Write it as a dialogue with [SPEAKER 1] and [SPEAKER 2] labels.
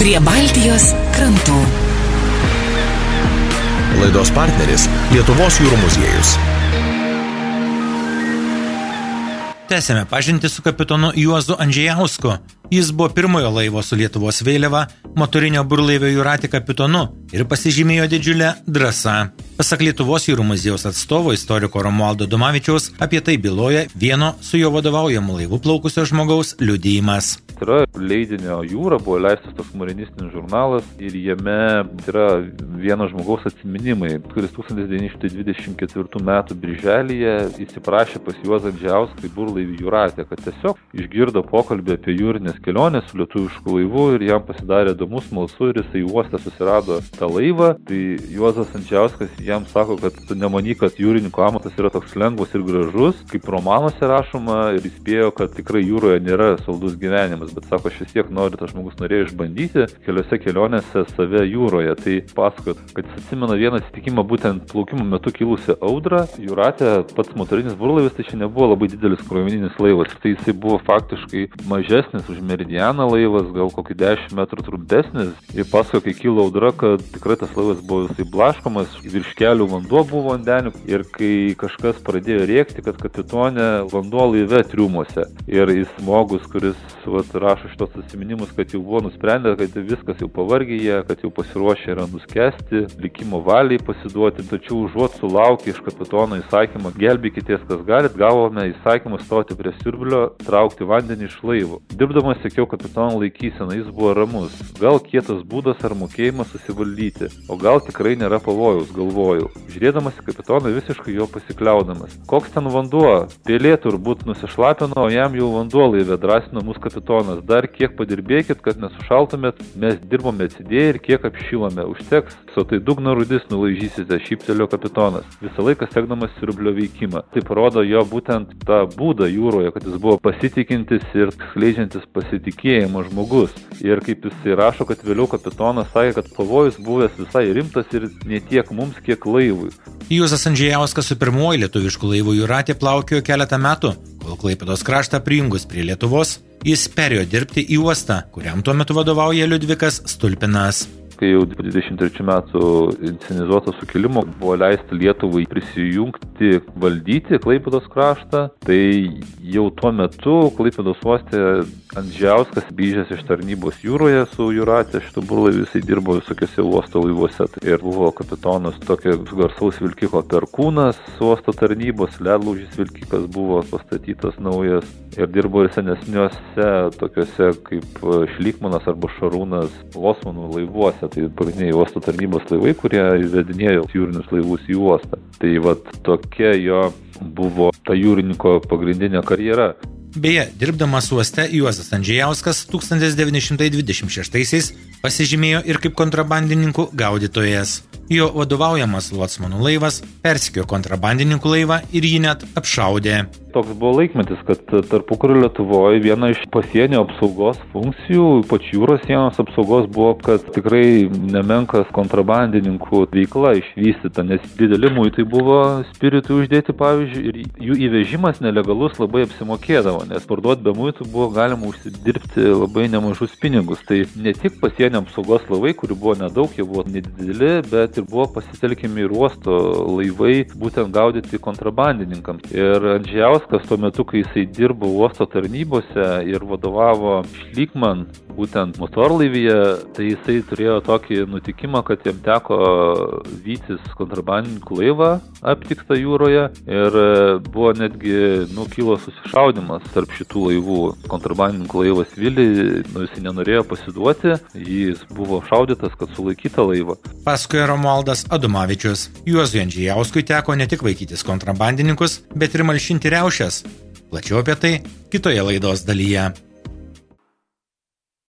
[SPEAKER 1] prie Baltijos krantų.
[SPEAKER 2] Laidos partneris Lietuvos jūrų muziejus.
[SPEAKER 3] Tęsėme pažinti su kapitonu Juozu Andžiausku. Jis buvo pirmojo laivo su Lietuvos vėliava, motorinio burlaivio Jūratė kapitonu ir pasižymėjo didžiulę drąsą. Pasak Lietuvos jūrų muziejaus atstovo istoriko Romualdo Domavičiaus, apie tai byloja vieno su jo vadovaujamu laivu plaukusio žmogaus liudijimas.
[SPEAKER 4] Yra leidinio jūra, buvo leistas toks marinistinis žurnalas ir jame yra vieno žmogaus atsiminimai, kuris 1924 m. birželėje įsiprašė pas Juozą Džiauską į burlaivį Jūratę, kad tiesiog išgirdo pokalbį apie jūrinės kelionės su lietuvišku laivu ir jam pasidarė įdomus, smalsu ir jisai uostę susirado tą laivą. Tai Juozas Andžiauskas jam sako, kad tu nemany, kad jūrininko amatas yra toks lengvas ir gražus, kaip romanuose rašoma ir įspėjo, kad tikrai jūroje nėra saldus gyvenimas bet sako, aš vis tiek noriu, tas žmogus norėjo išbandyti keliose kelionėse save jūroje. Tai pasakot, kad jis atsimena vieną atsitikimą būtent plaukimo metu kilusią audrą. Jūratė, pats motorinis burlaivis, tai čia nebuvo labai didelis krovininis laivas. Tai jisai buvo faktiškai mažesnis už meridianą laivas, gal kokį 10 metrų trumpesnis. Ir pasakojo, kai kilo audra, kad tikrai tas laivas buvo visai blaškomas, virš kelių vanduo buvo vandenių. Ir kai kažkas pradėjo rėkti, kad kapitonė vanduo laive triumuose. Ir jis žmogus, kuris vat, rašo šitos atsiminimus, kad jau buvo nusprendę, kad viskas jau pavargė jie, kad jau pasiruošę yra nuskesti, likimo valiai pasiduoti, tačiau užuot sulaukę iš kapitono įsakymą gelbėkitės, kas galit, gavome įsakymą stoti prie siurblio, traukti vandenį iš laivų. Dirbdamas sėkiau kapitono laikyseną, jis buvo ramus, gal kietas būdas ar mokėjimas susivaldyti, o gal tikrai nėra pavojaus, galvojau. Žiūrėdamas į kapitoną visiškai jo pasikliaudamas. Koks ten vanduo? Pėlė turbūt nusišlapino, o jam jau vanduo laivė drąsino mus kapitonas. Dar kiek padirbėkit, kad nesušaltumėt, mes dirbome atsidėję ir kiek apšilome. Užteks, o tai dugno rudis nulaižysite, šyptelio kapitonas. Visą laiką sekdamas siurblio veikimą. Tai parodo jo būtent tą būdą jūroje, kad jis buvo pasitikintis ir skleidžiantis pasitikėjimo žmogus. Ir kaip jisai rašo, kad vėliau kapitonas sakė, kad pavojus buvęs visai rimtas ir ne tiek mums, kiek laivui.
[SPEAKER 3] Jūzas Andžiauskas su pirmoji lietuviškų laivų jūratė plaukiojo keletą metų, kol Klaipėdos kraštą prijungus prie Lietuvos Jis perėjo dirbti į uostą, kuriam tuo metu vadovauja Liudvikas Stulpinas
[SPEAKER 4] kai jau 23 metų inscenizuoto sukilimo buvo leista Lietuvai prisijungti, valdyti Klaipėdos kraštą, tai jau tuo metu Klaipėdos uoste Andžiauskas grįžęs iš tarnybos jūroje su Juratė, šitų burlaivių jisai dirbo visokiose uosto laivuose. Tai ir buvo kapitonas tokio garsaus vilkiko perkūnas uosto tarnybos, ledlaužys vilkikas buvo pastatytas naujas. Ir dirbo ir senesniuose tokiuose kaip Šlikmanas arba Šarūnas Losmanų laivuose, tai pagrindiniai uosto tarnybos laivai, kurie įvedinėjo jūrinius laivus į uostą. Tai vad tokia jo buvo ta jūrininko pagrindinė karjera.
[SPEAKER 3] Beje, dirbdamas uoste Juozas Andžiauskas 1926-aisiais pasižymėjo ir kaip kontrabandininkų gaudytojas. Jo vadovaujamas Lotsmanų laivas persikio kontrabandininkų laivą ir jį net apšaudė.
[SPEAKER 4] Toks buvo laikmetis, kad tarpukario Lietuvoje viena iš pasienio apsaugos funkcijų, ypač jūros sienos apsaugos, buvo, kad tikrai nemenkas kontrabandininkų veikla išvystyta, nes dideli muitai buvo spiritų uždėti, pavyzdžiui, ir jų įvežimas nelegalus labai apsimokėdavo, nes parduoti be muitų buvo galima užsidirbti labai nemažus pinigus. Tai ne tik pasienio apsaugos laivai, kurių buvo nedaug, jie buvo nedideli, bet ir buvo pasitelkimi ir uosto laivai, būtent gaudyti kontrabandininkams. Ir Andžiaus Šiliauskas tuo metu, kai jisai dirbo uosto tarnybose ir vadovavo Šlikman, būtent motorlaivyje, tai jisai turėjo tokį nutikimą, kad jam teko vytis kontrabandininkų laivą aptiktą jūroje ir buvo netgi nukilo susišaudimas tarp šitų laivų. Kontrabandininkų laivas Vili, nu, jisai nenorėjo pasiduoti, jis buvo šaudytas, kad sulaikyta laivą.
[SPEAKER 3] Pasakoja Romualdas Adumavičius. Juozui Andžijauskui teko ne tik vaikytis kontrabandininkus, bet ir malšinti reušės. Plačiau apie tai kitoje laidos dalyje.